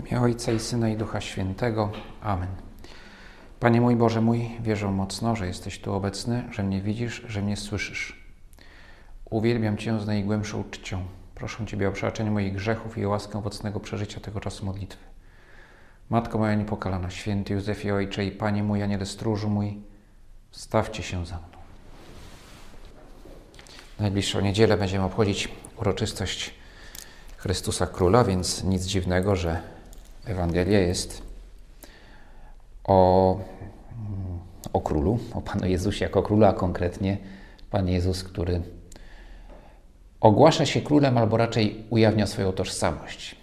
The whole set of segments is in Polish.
Imię Ojca i Syna i Ducha Świętego. Amen. Panie mój Boże mój, wierzę mocno, że jesteś tu obecny, że mnie widzisz, że mnie słyszysz. Uwielbiam Cię z najgłębszą czcią. Proszę Ciebie o przebaczenie moich grzechów i o łaskę owocnego przeżycia tego czasu modlitwy. Matko moja niepokalana, święty Józefie Ojcze i Panie mój, Aniele stróżu mój, stawcie się za mną. Najbliższą niedzielę będziemy obchodzić uroczystość Chrystusa Króla, więc nic dziwnego, że Ewangelia jest o, o królu, o Panu Jezusie jako królu, a konkretnie Pan Jezus, który ogłasza się królem albo raczej ujawnia swoją tożsamość.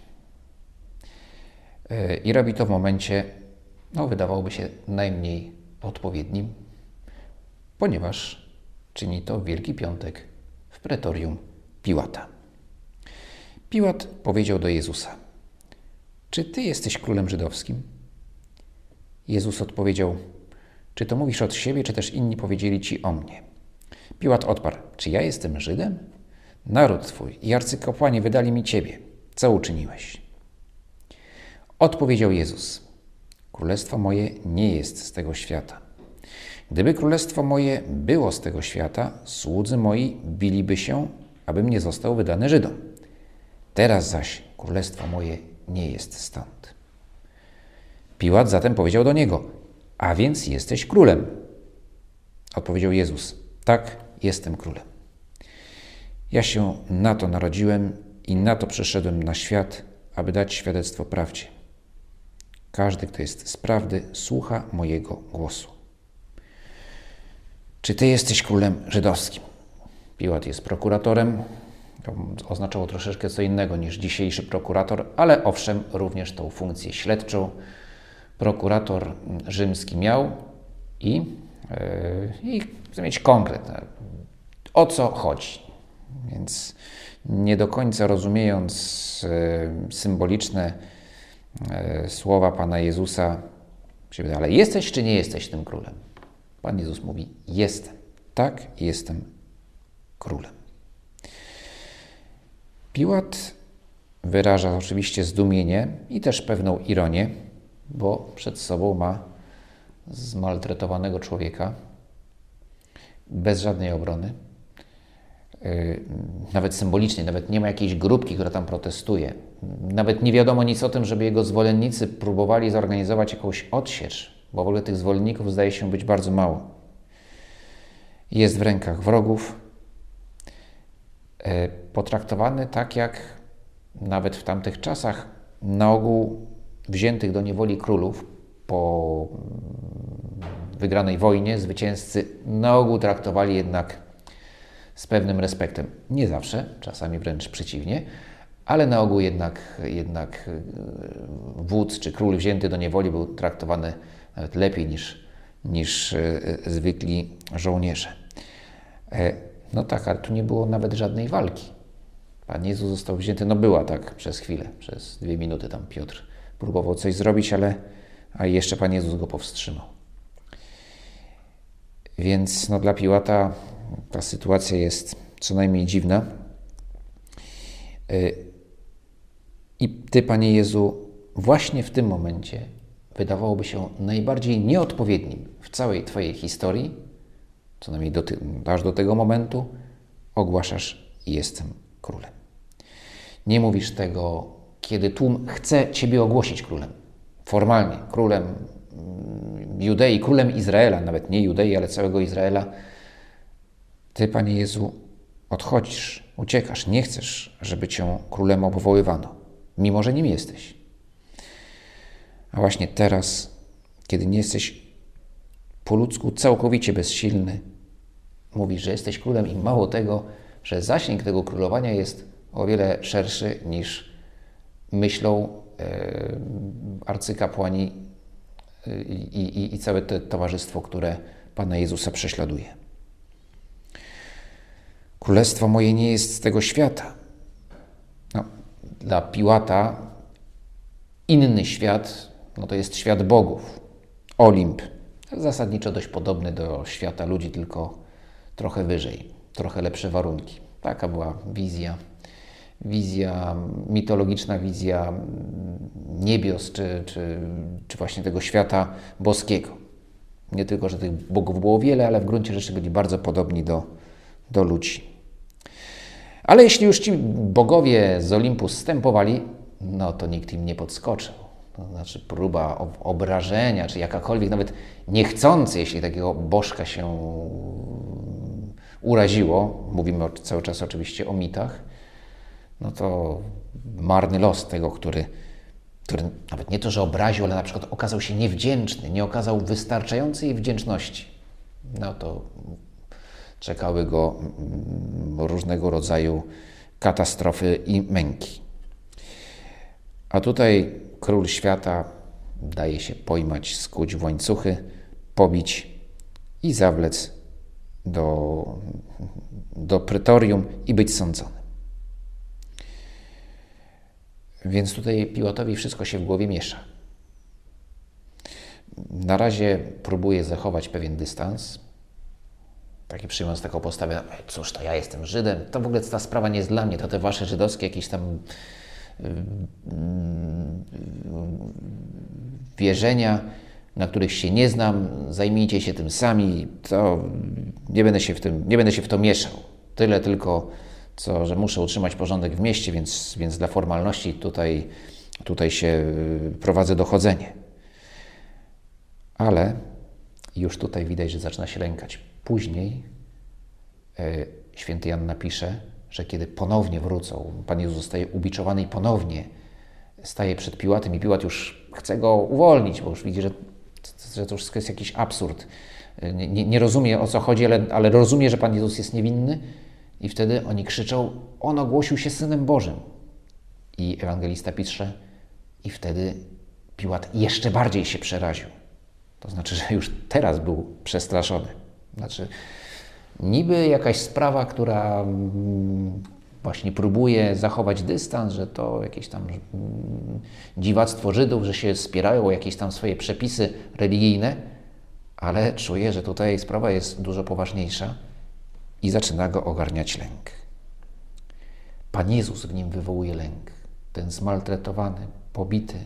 I robi to w momencie, no wydawałoby się najmniej odpowiednim, ponieważ czyni to Wielki Piątek w pretorium Piłata. Piłat powiedział do Jezusa: Czy ty jesteś królem żydowskim? Jezus odpowiedział: Czy to mówisz od siebie, czy też inni powiedzieli ci o mnie? Piłat odparł: Czy ja jestem Żydem? Naród twój i arcykapłani wydali mi ciebie. Co uczyniłeś? Odpowiedział Jezus: Królestwo moje nie jest z tego świata. Gdyby królestwo moje było z tego świata, słudzy moi biliby się, abym nie został wydany Żydom. Teraz zaś królestwo moje nie jest stąd. Piłat zatem powiedział do niego: A więc jesteś królem. Odpowiedział Jezus: Tak, jestem królem. Ja się na to narodziłem i na to przyszedłem na świat, aby dać świadectwo prawdzie. Każdy, kto jest z prawdy, słucha mojego głosu. Czy ty jesteś królem żydowskim? Piłat jest prokuratorem. To oznaczało troszeczkę co innego niż dzisiejszy prokurator, ale owszem, również tą funkcję śledczą prokurator rzymski miał i, yy, i chcę mieć konkretne, o co chodzi. Więc nie do końca rozumiejąc yy, symboliczne yy, słowa Pana Jezusa, ale jesteś czy nie jesteś tym królem? Pan Jezus mówi: Jestem. Tak, jestem królem. Piłat wyraża oczywiście zdumienie i też pewną ironię, bo przed sobą ma zmaltretowanego człowieka bez żadnej obrony. Nawet symbolicznie, nawet nie ma jakiejś grupki, która tam protestuje. Nawet nie wiadomo nic o tym, żeby jego zwolennicy próbowali zorganizować jakąś odsiecz, bo w ogóle tych zwolenników zdaje się być bardzo mało. Jest w rękach wrogów, potraktowany tak jak nawet w tamtych czasach na ogół wziętych do niewoli królów po wygranej wojnie zwycięzcy na ogół traktowali jednak z pewnym respektem. Nie zawsze, czasami wręcz przeciwnie, ale na ogół jednak, jednak wódz czy król wzięty do niewoli był traktowany nawet lepiej niż, niż zwykli żołnierze. No tak, ale tu nie było nawet żadnej walki. Pan Jezus został wzięty, no była tak przez chwilę, przez dwie minuty tam Piotr próbował coś zrobić, ale a jeszcze Pan Jezus go powstrzymał. Więc no, dla Piłata ta sytuacja jest co najmniej dziwna. I Ty, Panie Jezu, właśnie w tym momencie wydawałoby się najbardziej nieodpowiednim w całej Twojej historii, co najmniej do, aż do tego momentu, ogłaszasz: Jestem królem. Nie mówisz tego, kiedy tłum chce Ciebie ogłosić królem. Formalnie, królem Judei, królem Izraela, nawet nie Judei, ale całego Izraela. Ty, Panie Jezu, odchodzisz, uciekasz, nie chcesz, żeby Cię królem obwoływano, mimo że nim jesteś. A właśnie teraz, kiedy nie jesteś po ludzku całkowicie bezsilny, mówisz, że jesteś królem i mało tego, że zasięg tego królowania jest o wiele szerszy niż myślą e, arcykapłani i, i, i całe to towarzystwo, które Pana Jezusa prześladuje. Królestwo moje nie jest z tego świata. No, dla Piłata inny świat no to jest świat bogów, Olimp. Zasadniczo dość podobny do świata ludzi, tylko trochę wyżej, trochę lepsze warunki. Taka była wizja, wizja mitologiczna, wizja niebios, czy, czy, czy właśnie tego świata boskiego. Nie tylko, że tych bogów było wiele, ale w gruncie rzeczy byli bardzo podobni do, do ludzi. Ale jeśli już ci bogowie z Olimpu stępowali, no to nikt im nie podskoczył. To znaczy próba obrażenia, czy jakakolwiek, nawet niechcący, jeśli takiego bożka się uraziło, mówimy cały czas oczywiście o mitach, no to marny los tego, który, który nawet nie to, że obraził, ale na przykład okazał się niewdzięczny, nie okazał wystarczającej wdzięczności. No to czekały go mm, różnego rodzaju katastrofy i męki. A tutaj król świata daje się pojmać, skuć w łańcuchy, pobić i zawlec do, do pretorium i być sądzony. Więc tutaj Piłotowi wszystko się w głowie miesza. Na razie próbuje zachować pewien dystans, taki przyjmując taką postawę, cóż to ja jestem Żydem, to w ogóle ta sprawa nie jest dla mnie, to te wasze żydowskie jakieś tam wierzenia, na których się nie znam, zajmijcie się tym sami, to nie będę się w, tym, nie będę się w to mieszał. Tyle tylko, co, że muszę utrzymać porządek w mieście, więc, więc dla formalności tutaj, tutaj się y, prowadzę dochodzenie. Ale już tutaj widać, że zaczyna się lękać. Później e, święty Jan napisze, że kiedy ponownie wrócą, Pan Jezus zostaje ubiczowany i ponownie staje przed Piłatem i Piłat już chce go uwolnić, bo już widzi, że, że to wszystko jest jakiś absurd. Nie, nie, nie rozumie o co chodzi, ale, ale rozumie, że Pan Jezus jest niewinny i wtedy oni krzyczą, on ogłosił się Synem Bożym. I ewangelista pisze, i wtedy Piłat jeszcze bardziej się przeraził. To znaczy, że już teraz był przestraszony. Znaczy, niby jakaś sprawa, która mm, właśnie próbuje zachować dystans, że to jakieś tam mm, dziwactwo Żydów, że się spierają o jakieś tam swoje przepisy religijne, ale czuje, że tutaj sprawa jest dużo poważniejsza i zaczyna go ogarniać lęk. Pan Jezus w nim wywołuje lęk. Ten zmaltretowany, pobity,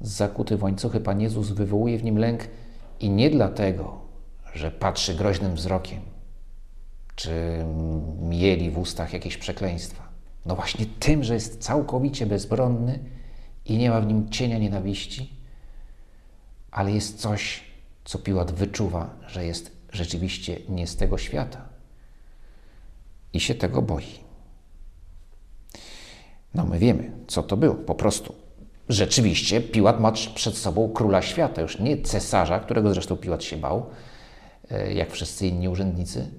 zakuty w łańcuchy, Pan Jezus wywołuje w nim lęk i nie dlatego, że patrzy groźnym wzrokiem, czy mieli w ustach jakieś przekleństwa. No właśnie tym, że jest całkowicie bezbronny i nie ma w nim cienia nienawiści, ale jest coś, co Piłat wyczuwa, że jest rzeczywiście nie z tego świata i się tego boi. No my wiemy, co to było. Po prostu rzeczywiście Piłat ma przed sobą króla świata, już nie cesarza, którego zresztą Piłat się bał, e, jak wszyscy inni urzędnicy,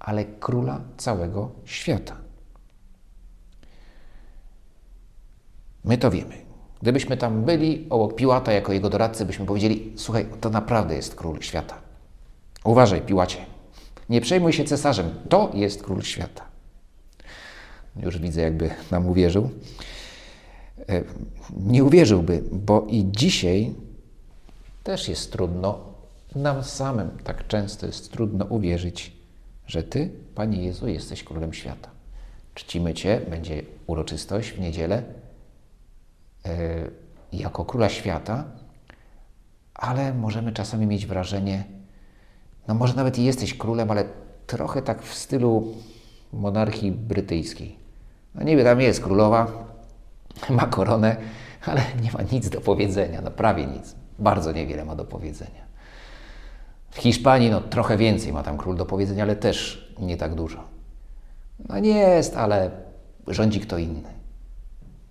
ale króla całego świata. My to wiemy. Gdybyśmy tam byli obok Piłata jako jego doradcy, byśmy powiedzieli: Słuchaj, to naprawdę jest król świata. Uważaj, Piłacie. Nie przejmuj się cesarzem. To jest król świata. Już widzę, jakby nam uwierzył. E, nie uwierzyłby, bo i dzisiaj też jest trudno, nam samym tak często jest trudno uwierzyć, że Ty, Panie Jezu, jesteś Królem Świata. Czcimy Cię, będzie uroczystość w niedzielę yy, jako Króla Świata, ale możemy czasami mieć wrażenie, no może nawet i jesteś królem, ale trochę tak w stylu monarchii brytyjskiej. No niby tam jest królowa, ma koronę, ale nie ma nic do powiedzenia, no prawie nic. Bardzo niewiele ma do powiedzenia. W Hiszpanii no, trochę więcej ma tam król do powiedzenia, ale też nie tak dużo. No nie jest, ale rządzi kto inny.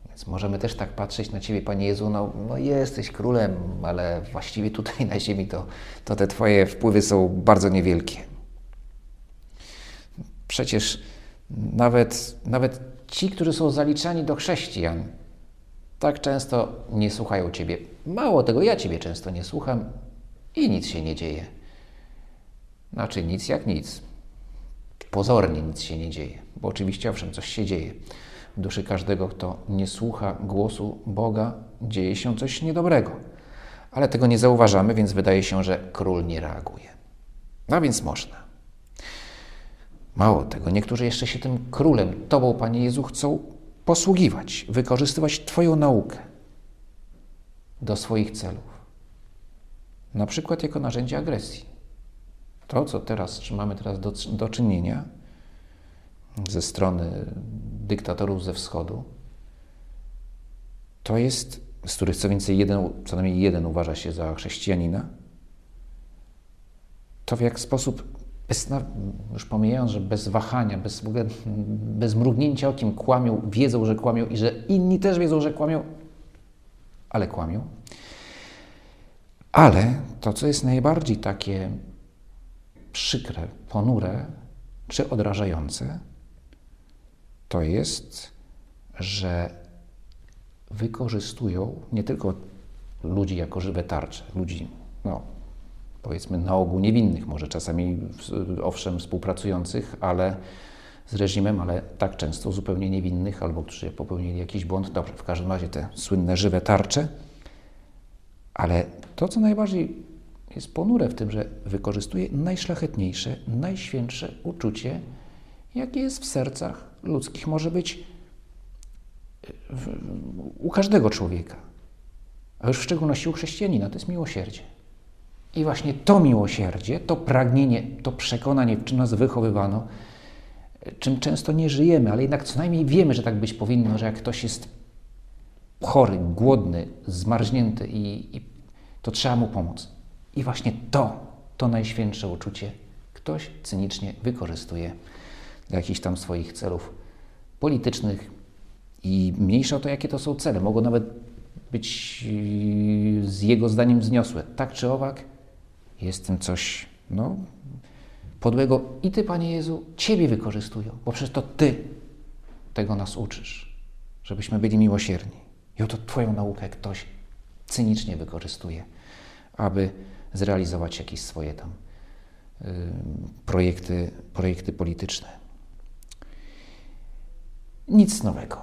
Więc możemy też tak patrzeć na Ciebie, Panie Jezu, no, no jesteś królem, ale właściwie tutaj na ziemi to, to te Twoje wpływy są bardzo niewielkie. Przecież nawet, nawet ci, którzy są zaliczani do chrześcijan, tak często nie słuchają Ciebie. Mało tego, ja Ciebie często nie słucham i nic się nie dzieje. Znaczy nic jak nic. Pozornie nic się nie dzieje, bo oczywiście owszem, coś się dzieje. W duszy każdego, kto nie słucha głosu Boga, dzieje się coś niedobrego. Ale tego nie zauważamy, więc wydaje się, że król nie reaguje. No więc można. Mało tego, niektórzy jeszcze się tym królem, Tobą, Panie Jezu, chcą posługiwać, wykorzystywać Twoją naukę. do swoich celów. Na przykład jako narzędzie agresji. To, co teraz, czy mamy teraz do, do czynienia ze strony dyktatorów ze wschodu, to jest, z których co więcej jeden, co najmniej jeden uważa się za chrześcijanina, to w jak sposób, bez, już pomijając, że bez wahania, bez, bez mrugnięcia okiem kłamią, wiedzą, że kłamią i że inni też wiedzą, że kłamią, ale kłamią. Ale to, co jest najbardziej takie przykre, ponure czy odrażające, to jest, że wykorzystują nie tylko ludzi jako żywe tarcze, ludzi, no, powiedzmy na ogół niewinnych, może czasami owszem współpracujących, ale z reżimem, ale tak często zupełnie niewinnych, albo którzy popełnili jakiś błąd. Dobrze, w każdym razie te słynne żywe tarcze. Ale to, co najbardziej jest ponure w tym, że wykorzystuje najszlachetniejsze, najświętsze uczucie, jakie jest w sercach ludzkich, może być w, u każdego człowieka, a już w szczególności u chrześcijanina, to jest miłosierdzie. I właśnie to miłosierdzie, to pragnienie, to przekonanie, w czym nas wychowywano, czym często nie żyjemy, ale jednak co najmniej wiemy, że tak być powinno, że jak ktoś jest chory, głodny, zmarznięty i, i to trzeba mu pomóc. I właśnie to, to najświętsze uczucie ktoś cynicznie wykorzystuje dla jakichś tam swoich celów politycznych i mniejsza o to, jakie to są cele. Mogą nawet być yy, z jego zdaniem wzniosłe. Tak czy owak, jest tym coś, no, podłego. I Ty, Panie Jezu, Ciebie wykorzystują, bo przecież to Ty tego nas uczysz, żebyśmy byli miłosierni. I oto Twoją naukę ktoś cynicznie wykorzystuje, aby zrealizować jakieś swoje tam y, projekty, projekty polityczne. Nic nowego.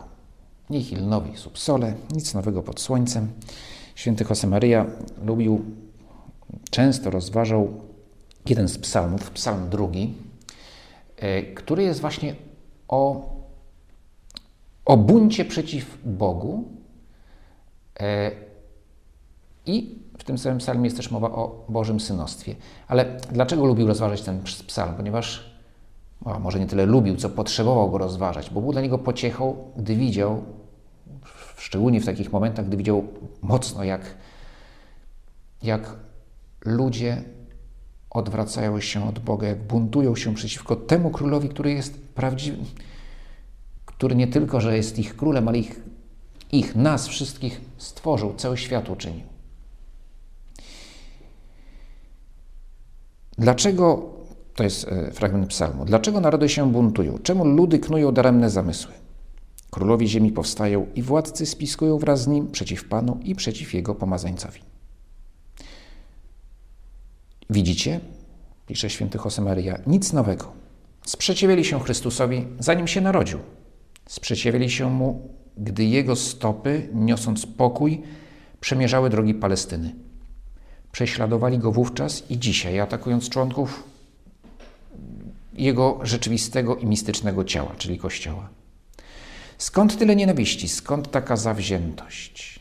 Nihil novi sub sole, nic nowego pod słońcem. Święty Josemaria lubił, często rozważał jeden z psalmów, psalm drugi, e, który jest właśnie o, o buncie przeciw Bogu. E, I w tym samym psalmie jest też mowa o Bożym synostwie. Ale dlaczego lubił rozważać ten psalm? Ponieważ a może nie tyle lubił, co potrzebował go rozważać, bo był dla niego pociechą, gdy widział, szczególnie w takich momentach, gdy widział mocno, jak, jak ludzie odwracają się od Boga, jak buntują się przeciwko temu królowi, który jest prawdziwy, który nie tylko, że jest ich królem, ale ich, ich nas wszystkich stworzył, cały świat uczynił. Dlaczego, to jest e, fragment psalmu, dlaczego narody się buntują? Czemu ludy knują daremne zamysły? Królowi ziemi powstają i władcy spiskują wraz z nim przeciw Panu i przeciw Jego pomazańcowi. Widzicie, pisze święty Josemaria, nic nowego. Sprzeciwiali się Chrystusowi, zanim się narodził. Sprzeciwiali się Mu, gdy Jego stopy, niosąc pokój, przemierzały drogi Palestyny. Prześladowali Go wówczas i dzisiaj, atakując członków Jego rzeczywistego i mistycznego ciała, czyli Kościoła. Skąd tyle nienawiści? Skąd taka zawziętość?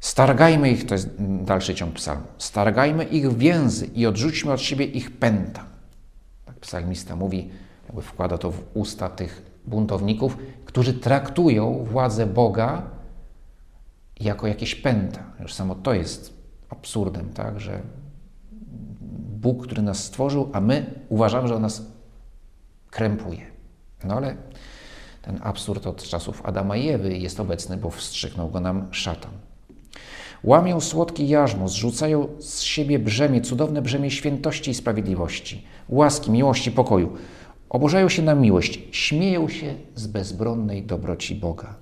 Stargajmy ich, to jest dalszy ciąg psalmu, stargajmy ich więzy i odrzućmy od siebie ich pęta. Tak psalmista mówi, jakby wkłada to w usta tych buntowników, którzy traktują władzę Boga jako jakieś pęta. Już samo to jest absurdem, tak, że Bóg, który nas stworzył, a my uważamy, że on nas krępuje. No ale ten absurd od czasów Adama i Ewy jest obecny, bo wstrzyknął go nam szatan. Łamią słodki jarzmo, zrzucają z siebie brzemię, cudowne brzemię świętości i sprawiedliwości, łaski, miłości, pokoju. Oburzają się na miłość, śmieją się z bezbronnej dobroci Boga,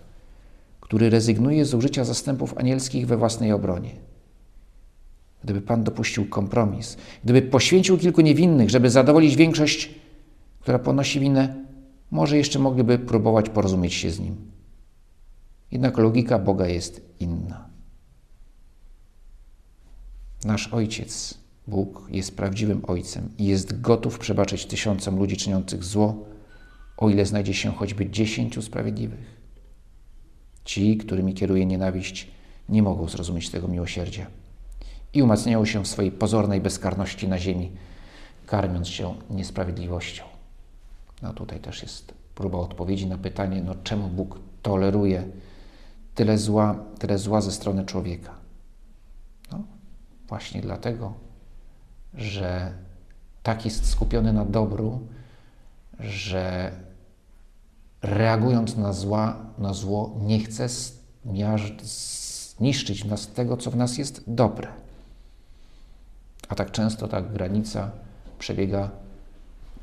który rezygnuje z użycia zastępów anielskich we własnej obronie. Gdyby Pan dopuścił kompromis, gdyby poświęcił kilku niewinnych, żeby zadowolić większość, która ponosi winę, może jeszcze mogliby próbować porozumieć się z Nim. Jednak logika Boga jest inna. Nasz Ojciec, Bóg, jest prawdziwym Ojcem i jest gotów przebaczyć tysiącom ludzi czyniących zło, o ile znajdzie się choćby dziesięciu sprawiedliwych. Ci, którymi kieruje nienawiść, nie mogą zrozumieć tego miłosierdzia i umacniają się w swojej pozornej bezkarności na ziemi, karmiąc się niesprawiedliwością. No tutaj też jest próba odpowiedzi na pytanie, no czemu Bóg toleruje tyle zła, tyle zła ze strony człowieka. No, właśnie dlatego, że tak jest skupiony na dobru, że reagując na, zła, na zło, nie chce zniszczyć nas tego, co w nas jest dobre. A tak często ta granica przebiega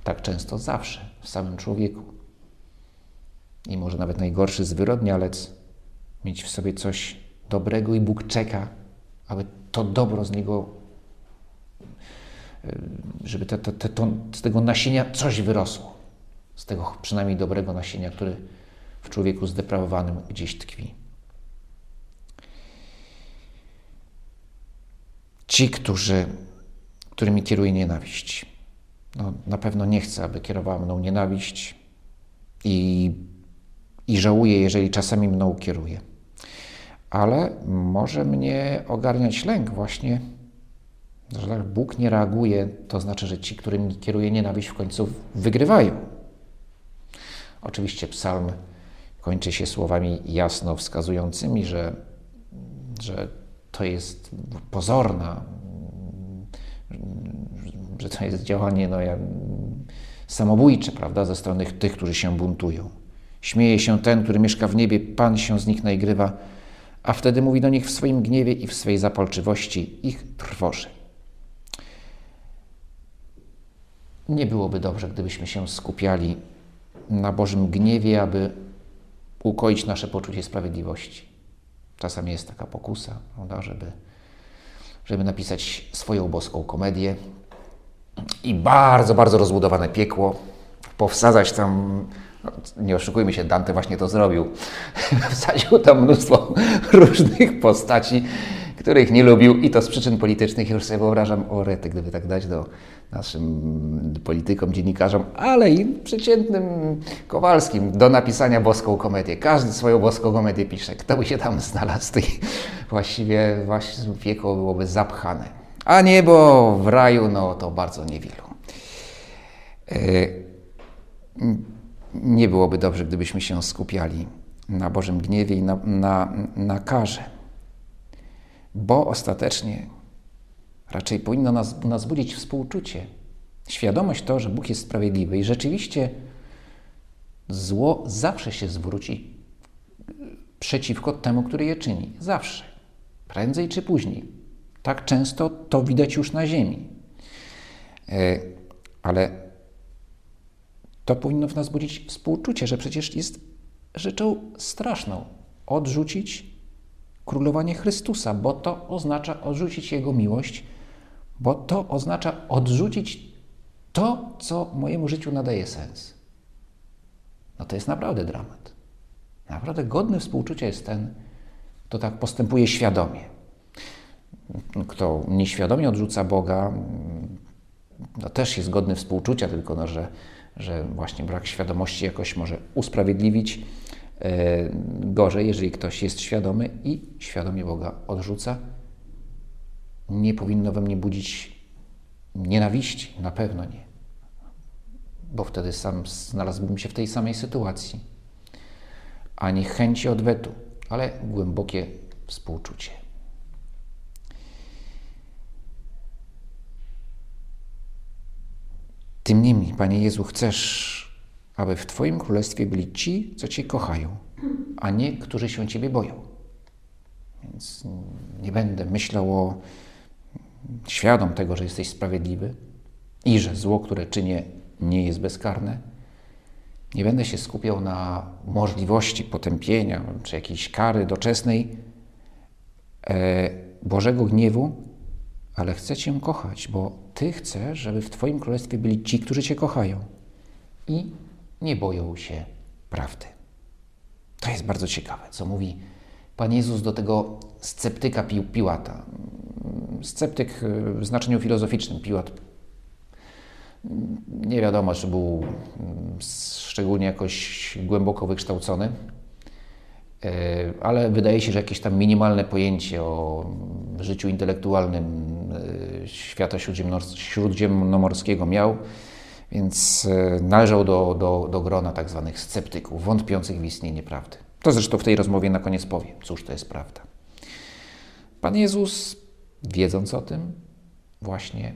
tak często zawsze w samym człowieku. I może nawet najgorszy zwyrodnialec mieć w sobie coś dobrego i Bóg czeka, aby to dobro z niego, żeby te, te, te, to, z tego nasienia coś wyrosło. Z tego przynajmniej dobrego nasienia, który w człowieku zdeprawowanym gdzieś tkwi. Ci, którzy, którymi kieruje nienawiść. No, na pewno nie chcę, aby kierowała mną nienawiść i, i żałuję, jeżeli czasami mną kieruje ale może mnie ogarniać lęk właśnie, że tak Bóg nie reaguje, to znaczy, że ci, którymi kieruje nienawiść, w końcu wygrywają. Oczywiście psalm kończy się słowami jasno wskazującymi, że, że to jest pozorna, że to jest działanie no, samobójcze, prawda, ze strony tych, którzy się buntują. Śmieje się ten, który mieszka w niebie, Pan się z nich naigrywa a wtedy mówi do nich w swoim gniewie i w swej zapalczywości ich trwoży. Nie byłoby dobrze, gdybyśmy się skupiali na Bożym gniewie, aby ukoić nasze poczucie sprawiedliwości. Czasami jest taka pokusa, prawda, żeby, żeby napisać swoją boską komedię i bardzo, bardzo rozbudowane piekło, powsadzać tam no, nie oszukujmy się, Dante właśnie to zrobił. Wsadził tam mnóstwo różnych postaci, których nie lubił i to z przyczyn politycznych. Już sobie wyobrażam o rety, gdyby tak dać do naszym politykom, dziennikarzom, ale i przeciętnym Kowalskim do napisania boską komedię. Każdy swoją boską komedię pisze. Kto by się tam znalazł, to właściwie właśnie wieko byłoby zapchane. A niebo w raju, no to bardzo niewielu. Yy nie byłoby dobrze, gdybyśmy się skupiali na Bożym gniewie i na, na, na karze, bo ostatecznie raczej powinno nas, nas budzić współczucie, świadomość to, że Bóg jest sprawiedliwy i rzeczywiście zło zawsze się zwróci przeciwko temu, który je czyni. Zawsze. Prędzej czy później. Tak często to widać już na ziemi. E, ale to powinno w nas budzić współczucie, że przecież jest rzeczą straszną odrzucić królowanie Chrystusa, bo to oznacza odrzucić Jego miłość, bo to oznacza odrzucić to, co mojemu życiu nadaje sens. No to jest naprawdę dramat. Naprawdę godny współczucia jest ten, kto tak postępuje świadomie. Kto nieświadomie odrzuca Boga, no też jest godny współczucia, tylko no, że że właśnie brak świadomości jakoś może usprawiedliwić gorzej, jeżeli ktoś jest świadomy i świadomie Boga odrzuca. Nie powinno we mnie budzić nienawiści, na pewno nie, bo wtedy sam znalazłbym się w tej samej sytuacji. Ani chęci odwetu, ale głębokie współczucie. Tym niemniej, Panie Jezu, chcesz, aby w Twoim królestwie byli ci, co Cię kochają, a nie, którzy się Ciebie boją. Więc nie będę myślał o świadom tego, że jesteś sprawiedliwy i że zło, które czynię, nie jest bezkarne. Nie będę się skupiał na możliwości potępienia czy jakiejś kary doczesnej e, Bożego gniewu, ale chcę Cię kochać, bo Ty chcesz, żeby w Twoim królestwie byli ci, którzy Cię kochają i nie boją się prawdy. To jest bardzo ciekawe, co mówi Pan Jezus do tego sceptyka Pi Piłata. Sceptyk w znaczeniu filozoficznym. Piłat nie wiadomo, czy był szczególnie jakoś głęboko wykształcony. ale wydaje się, że jakieś tam minimalne pojęcie o życiu intelektualnym świata śródziemnomorskiego miał, więc należał do, do, do grona tak zwanych sceptyków, wątpiących w istnienie prawdy. To zresztą w tej rozmowie na koniec powiem, cóż to jest prawda. Pan Jezus, wiedząc o tym, właśnie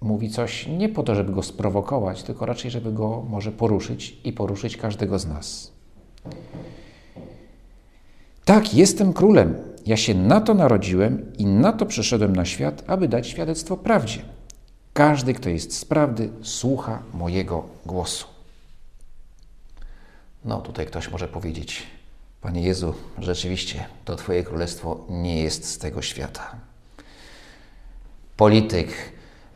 mówi coś nie po to, żeby go sprowokować, tylko raczej, żeby go może poruszyć i poruszyć każdego z nas. Tak, jestem królem. Ja się na to narodziłem i na to przyszedłem na świat, aby dać świadectwo prawdzie. Każdy, kto jest z prawdy, słucha mojego głosu. No, tutaj ktoś może powiedzieć, Panie Jezu, rzeczywiście to Twoje królestwo nie jest z tego świata. Polityk,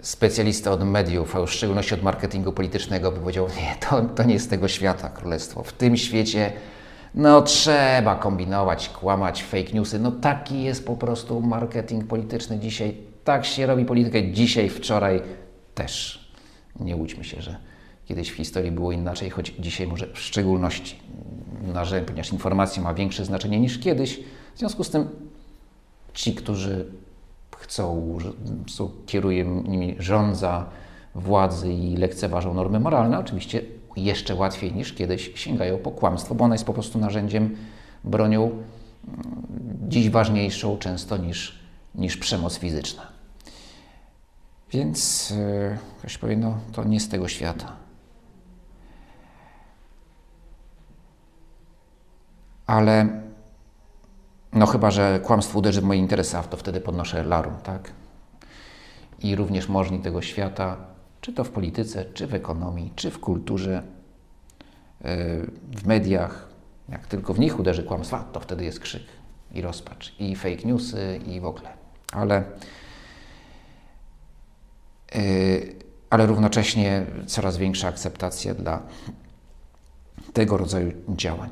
specjalista od mediów, a w szczególności od marketingu politycznego, by powiedział: Nie, to, to nie jest z tego świata królestwo. W tym świecie no trzeba kombinować, kłamać, fake newsy. No taki jest po prostu marketing polityczny dzisiaj. Tak się robi politykę dzisiaj, wczoraj też. Nie łudźmy się, że kiedyś w historii było inaczej, choć dzisiaj może w szczególności narzędzie, ponieważ informacja ma większe znaczenie niż kiedyś. W związku z tym ci, którzy chcą, są, kieruje nimi rządza władzy i lekceważą normy moralne, oczywiście jeszcze łatwiej niż kiedyś sięgają po kłamstwo, bo ono jest po prostu narzędziem, bronią mm, dziś ważniejszą często niż, niż przemoc fizyczna. Więc yy, ktoś powie, no to nie z tego świata. Ale no chyba, że kłamstwo uderzy w moje interesy, a to wtedy podnoszę larum, tak? I również możni tego świata czy to w polityce, czy w ekonomii, czy w kulturze, e, w mediach, jak tylko w nich uderzy kłamstwa, to wtedy jest krzyk i rozpacz, i fake newsy, i w ogóle. Ale, e, ale równocześnie coraz większa akceptacja dla tego rodzaju działań.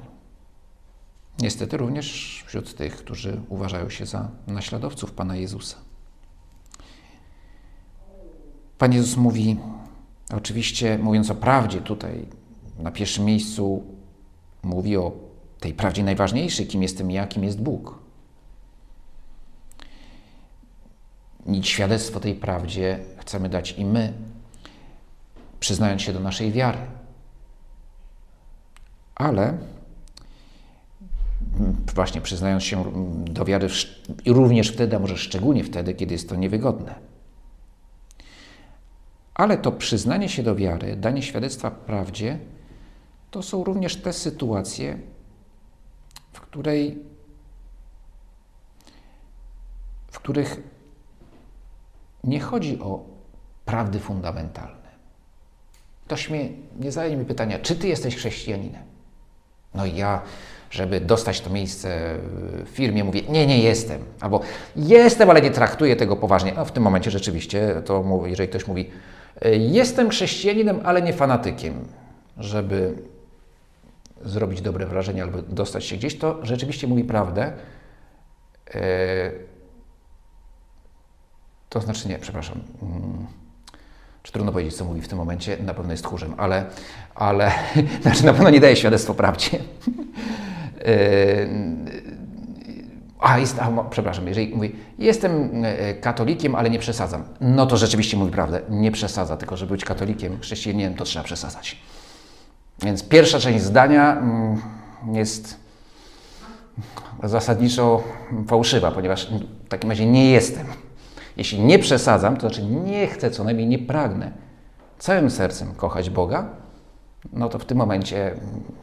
Niestety również wśród tych, którzy uważają się za naśladowców Pana Jezusa. Pan Jezus mówi, oczywiście mówiąc o prawdzie tutaj, na pierwszym miejscu mówi o tej prawdzie najważniejszej, kim jestem ja, kim jest Bóg. Świadectwo tej prawdzie chcemy dać i my, przyznając się do naszej wiary. Ale właśnie przyznając się do wiary również wtedy, a może szczególnie wtedy, kiedy jest to niewygodne. Ale to przyznanie się do wiary, danie świadectwa prawdzie, to są również te sytuacje, w, której, w których nie chodzi o prawdy fundamentalne. Ktoś mnie nie zadaje mi pytania, czy ty jesteś chrześcijaninem? No i ja, żeby dostać to miejsce w firmie, mówię, nie, nie jestem. Albo jestem, ale nie traktuję tego poważnie. A w tym momencie rzeczywiście, to jeżeli ktoś mówi, Jestem chrześcijaninem, ale nie fanatykiem. Żeby zrobić dobre wrażenie albo dostać się gdzieś, to rzeczywiście mówi prawdę. E, to znaczy, nie, przepraszam. Mm, czy trudno powiedzieć, co mówi w tym momencie? Na pewno jest tchórzem, ale, ale znaczy na pewno nie daje świadectwo prawdzie. E, a, jest, a, przepraszam, jeżeli mówi, jestem e, katolikiem, ale nie przesadzam, no to rzeczywiście mówi prawdę, nie przesadza, tylko żeby być katolikiem, chrześcijaninem, to trzeba przesadzać. Więc pierwsza część zdania mm, jest zasadniczo fałszywa, ponieważ w takim razie nie jestem. Jeśli nie przesadzam, to znaczy nie chcę, co najmniej nie pragnę całym sercem kochać Boga, no to w tym momencie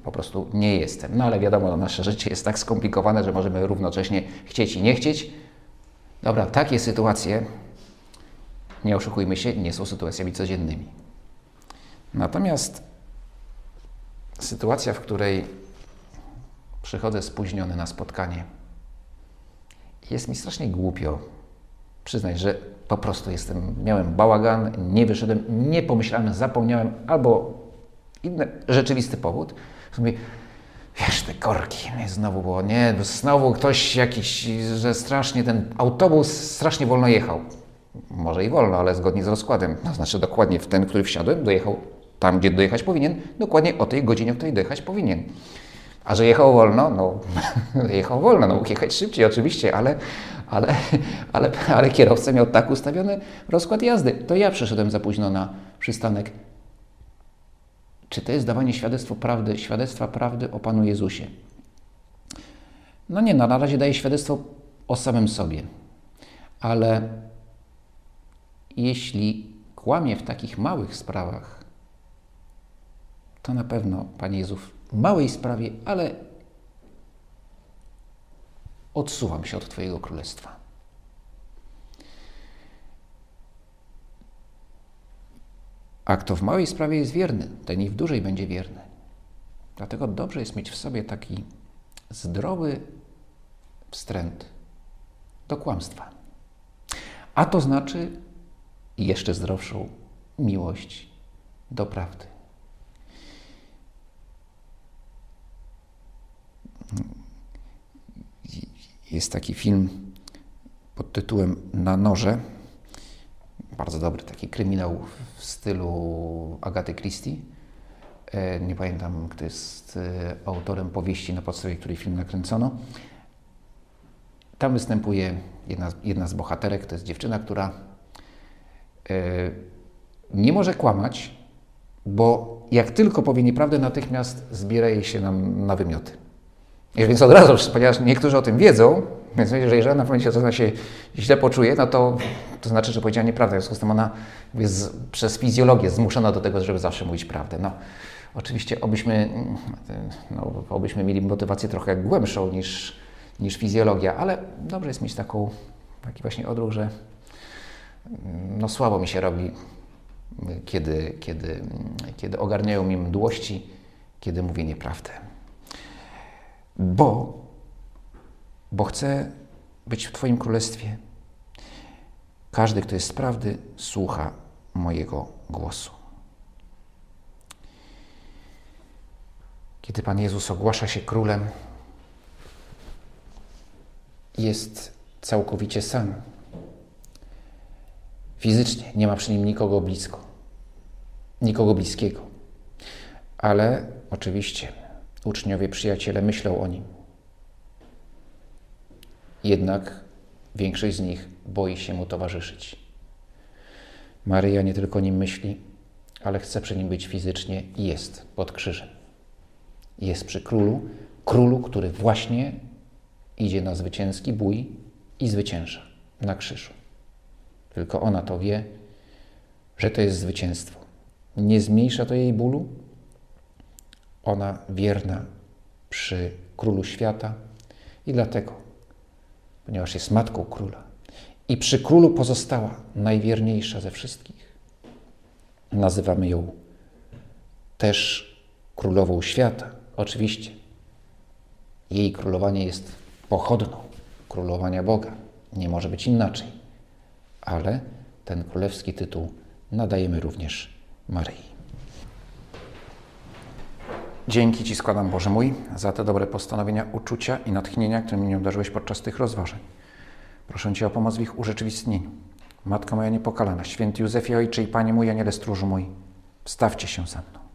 po prostu nie jestem. No ale wiadomo, no, nasze życie jest tak skomplikowane, że możemy równocześnie chcieć i nie chcieć. Dobra, takie sytuacje, nie oszukujmy się, nie są sytuacjami codziennymi. Natomiast sytuacja, w której przychodzę spóźniony na spotkanie, jest mi strasznie głupio przyznać, że po prostu jestem, miałem bałagan, nie wyszedłem, nie pomyślałem, zapomniałem albo inny rzeczywisty powód. Mówię, wiesz, te korki, nie, znowu było, nie, znowu ktoś jakiś, że strasznie ten autobus strasznie wolno jechał. Może i wolno, ale zgodnie z rozkładem. To znaczy dokładnie w ten, który wsiadłem, dojechał tam, gdzie dojechać powinien, dokładnie o tej godzinie, w której dojechać powinien. A że jechał wolno, no jechał wolno, no mógł jechać szybciej oczywiście, ale, ale, ale, ale kierowca miał tak ustawiony rozkład jazdy. To ja przyszedłem za późno na przystanek. Czy to jest dawanie świadectwa prawdy, świadectwa prawdy o Panu Jezusie? No nie, no, na razie daje świadectwo o samym sobie. Ale jeśli kłamie w takich małych sprawach, to na pewno, Panie Jezu, w małej sprawie, ale odsuwam się od Twojego królestwa. A kto w małej sprawie jest wierny, ten i w dużej będzie wierny. Dlatego dobrze jest mieć w sobie taki zdrowy wstręt do kłamstwa. A to znaczy jeszcze zdrowszą miłość do prawdy. Jest taki film pod tytułem Na noże. Bardzo dobry taki kryminał w stylu Agaty Christie. E, nie pamiętam, kto jest e, autorem powieści, na podstawie której film nakręcono. Tam występuje jedna, jedna z bohaterek, to jest dziewczyna, która e, nie może kłamać, bo jak tylko powie nieprawdę, natychmiast zbiera jej się na, na wymioty. Więc od razu, ponieważ niektórzy o tym wiedzą, więc jeżeli w momencie ona się źle poczuje, no to, to znaczy, że powiedziała nieprawdę. W związku z tym ona jest przez fizjologię zmuszona do tego, żeby zawsze mówić prawdę. No, oczywiście, obyśmy, no, obyśmy mieli motywację trochę głębszą niż, niż fizjologia, ale dobrze jest mieć taką, taki właśnie odruch, że no, słabo mi się robi, kiedy, kiedy, kiedy ogarniają mi mdłości, kiedy mówię nieprawdę. Bo, bo chcę być w Twoim królestwie. Każdy, kto jest z prawdy, słucha mojego głosu. Kiedy Pan Jezus ogłasza się królem, jest całkowicie sam. Fizycznie nie ma przy nim nikogo blisko, nikogo bliskiego. Ale oczywiście uczniowie, przyjaciele myślą o nim. Jednak większość z nich boi się mu towarzyszyć. Maryja nie tylko nim myśli, ale chce przy nim być fizycznie i jest pod krzyżem. Jest przy królu, królu, który właśnie idzie na zwycięski bój i zwycięża na krzyżu. Tylko ona to wie, że to jest zwycięstwo. Nie zmniejsza to jej bólu, ona wierna przy królu świata i dlatego, ponieważ jest matką króla i przy królu pozostała najwierniejsza ze wszystkich, nazywamy ją też królową świata. Oczywiście, jej królowanie jest pochodną królowania Boga. Nie może być inaczej. Ale ten królewski tytuł nadajemy również Maryi. Dzięki Ci składam, Boże mój, za te dobre postanowienia, uczucia i natchnienia, którymi mnie obdarzyłeś podczas tych rozważań. Proszę Cię o pomoc w ich urzeczywistnieniu. Matko moja niepokalana, święty Józefie Ojcze i Panie mój, Aniele Stróżu mój, stawcie się ze mną.